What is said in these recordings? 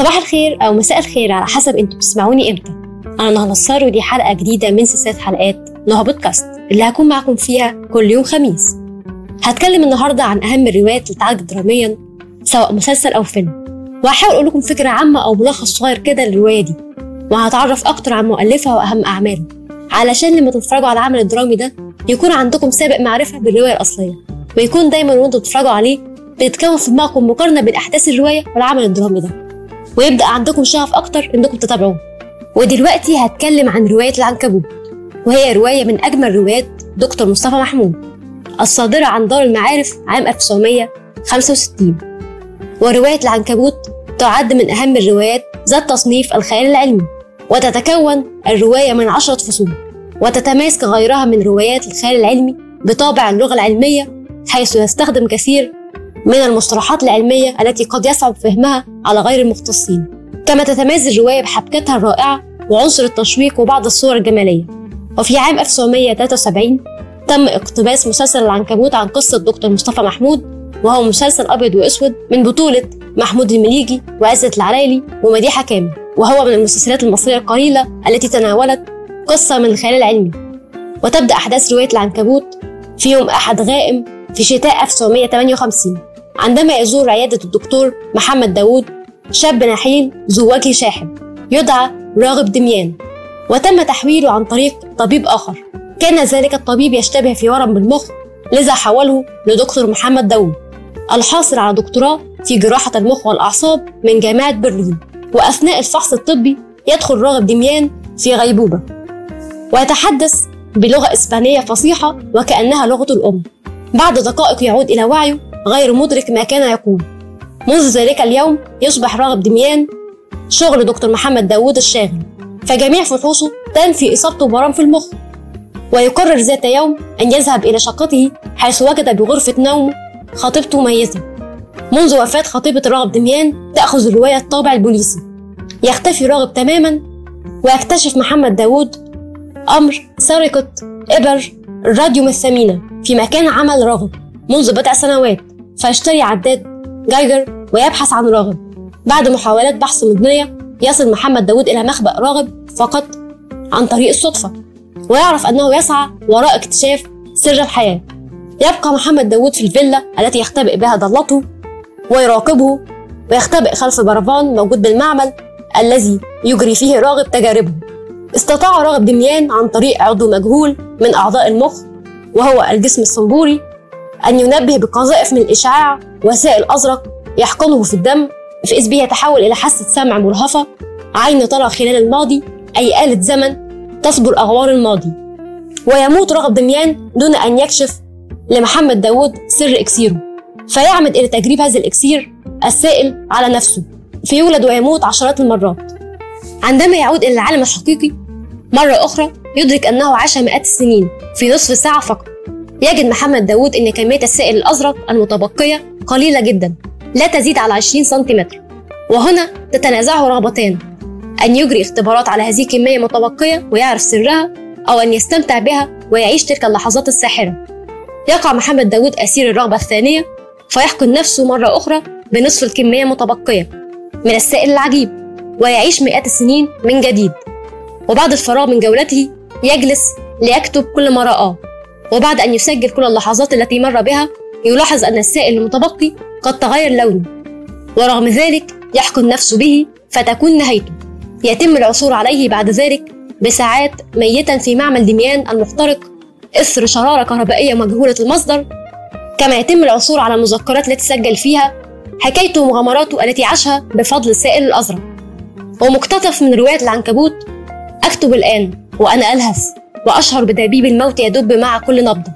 صباح الخير أو مساء الخير على حسب أنتوا بتسمعوني إمتى. أنا نهى نصار ودي حلقة جديدة من سلسلة حلقات نهى بودكاست اللي هكون معاكم فيها كل يوم خميس. هتكلم النهاردة عن أهم الروايات اللي اتعالجت دراميا سواء مسلسل أو فيلم. وهحاول أقول لكم فكرة عامة أو ملخص صغير كده للرواية دي وهتعرف أكتر عن مؤلفها وأهم أعماله علشان لما تتفرجوا على العمل الدرامي ده يكون عندكم سابق معرفة بالرواية الأصلية. ويكون دايما وانتوا بتتفرجوا عليه بيتكون في دماغكم مقارنة بين أحداث الرواية والعمل الدرامي ده. ويبدأ عندكم شغف أكتر إنكم تتابعوه. ودلوقتي هتكلم عن رواية العنكبوت وهي رواية من أجمل روايات دكتور مصطفى محمود الصادرة عن دار المعارف عام 1965 ورواية العنكبوت تعد من أهم الروايات ذات تصنيف الخيال العلمي وتتكون الرواية من عشرة فصول وتتميز كغيرها من روايات الخيال العلمي بطابع اللغة العلمية حيث يستخدم كثير من المصطلحات العلمية التي قد يصعب فهمها على غير المختصين كما تتميز الرواية بحبكتها الرائعة وعنصر التشويق وبعض الصور الجمالية. وفي عام 1973 تم اقتباس مسلسل العنكبوت عن قصة دكتور مصطفى محمود وهو مسلسل أبيض وأسود من بطولة محمود المليجي وعزة العلايلي ومديحة كامل وهو من المسلسلات المصرية القليلة التي تناولت قصة من الخيال العلمي. وتبدأ أحداث رواية العنكبوت في يوم أحد غائم في شتاء 1958 عندما يزور عيادة الدكتور محمد داوود شاب نحيل ذو وجه شاحب يدعى راغب دميان وتم تحويله عن طريق طبيب آخر. كان ذلك الطبيب يشتبه في ورم بالمخ لذا حوله لدكتور محمد داوود الحاصل على دكتوراه في جراحة المخ والأعصاب من جامعة برلين وأثناء الفحص الطبي يدخل راغب دميان في غيبوبة. ويتحدث بلغة إسبانية فصيحة وكأنها لغته الأم. بعد دقائق يعود إلى وعيه غير مدرك ما كان يقول. منذ ذلك اليوم يصبح راغب دميان شغل دكتور محمد داوود الشاغل فجميع فحوصه تنفي إصابته برم في المخ. ويقرر ذات يوم أن يذهب إلى شقته حيث وجد بغرفة نومه خطيبته ميتة. منذ وفاة خطيبة راغب دميان تأخذ الرواية الطابع البوليسي يختفي راغب تماما ويكتشف محمد داوود أمر سرقة إبر الراديوم الثمينة في مكان عمل راغب منذ بضع سنوات. فيشتري عداد جايجر ويبحث عن راغب. بعد محاولات بحث مضنية يصل محمد داوود إلى مخبأ راغب فقط عن طريق الصدفة ويعرف أنه يسعى وراء اكتشاف سر الحياة. يبقى محمد داوود في الفيلا التي يختبئ بها ضلته ويراقبه ويختبئ خلف برفان موجود بالمعمل الذي يجري فيه راغب تجاربه. استطاع راغب دميان عن طريق عضو مجهول من أعضاء المخ وهو الجسم الصنبوري أن ينبه بقذائف من الإشعاع وسائل أزرق يحقنه في الدم فإذ به يتحول إلى حاسة سمع مرهفة عين ترى خلال الماضي أي آلة زمن تصبر أغوار الماضي. ويموت راغب دميان دون أن يكشف لمحمد داوود سر إكسيره. فيعمد إلى تجريب هذا الإكسير السائل على نفسه. فيولد ويموت عشرات المرات. عندما يعود إلى العالم الحقيقي مرة أخرى يدرك أنه عاش مئات السنين في نصف ساعة فقط. يجد محمد داوود أن كمية السائل الأزرق المتبقية قليلة جدا لا تزيد على 20 سنتيمتر. وهنا تتنازعه رغبتان أن يجري اختبارات على هذه الكمية المتبقية ويعرف سرها أو أن يستمتع بها ويعيش تلك اللحظات الساحرة. يقع محمد داوود أسير الرغبة الثانية فيحقن نفسه مرة أخرى بنصف الكمية المتبقية من السائل العجيب ويعيش مئات السنين من جديد. وبعد الفراغ من جولته يجلس ليكتب كل ما رآه. وبعد أن يسجل كل اللحظات التي مر بها يلاحظ أن السائل المتبقي قد تغير لونه ورغم ذلك يحقن نفسه به فتكون نهايته. يتم العثور عليه بعد ذلك بساعات ميتا في معمل دميان المحترق إثر شرارة كهربائية مجهولة المصدر. كما يتم العثور على المذكرات التي سجل فيها حكايته ومغامراته التي عاشها بفضل السائل الأزرق. ومقتطف من رواية العنكبوت أكتب الآن وأنا ألهث. وأشعر بدبيب الموت يدب مع كل نبضة.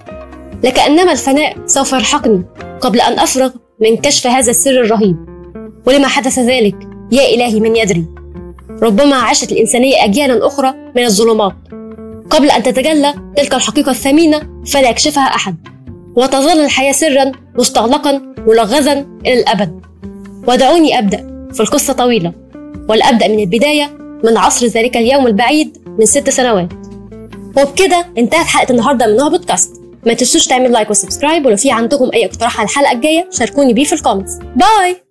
لكأنما الفناء سوف يلحقني قبل أن أفرغ من كشف هذا السر الرهيب. ولما حدث ذلك يا إلهي من يدري ربما عاشت الإنسانية أجيالا أخرى من الظلمات. قبل أن تتجلى تلك الحقيقة الثمينة فلا يكشفها أحد. وتظل الحياة سرا مستغلقا ملغزا إلى الأبد. ودعوني أبدأ في القصة طويلة. ولأبدأ من البداية من عصر ذلك اليوم البعيد من ست سنوات. وبكده انتهت حلقة النهاردة من نوع بودكاست. ما تنسوش تعملوا like و subscribe ولو في عندكم أي اقتراح على الحلقة الجاية شاركوني بيه في ال comments. bye!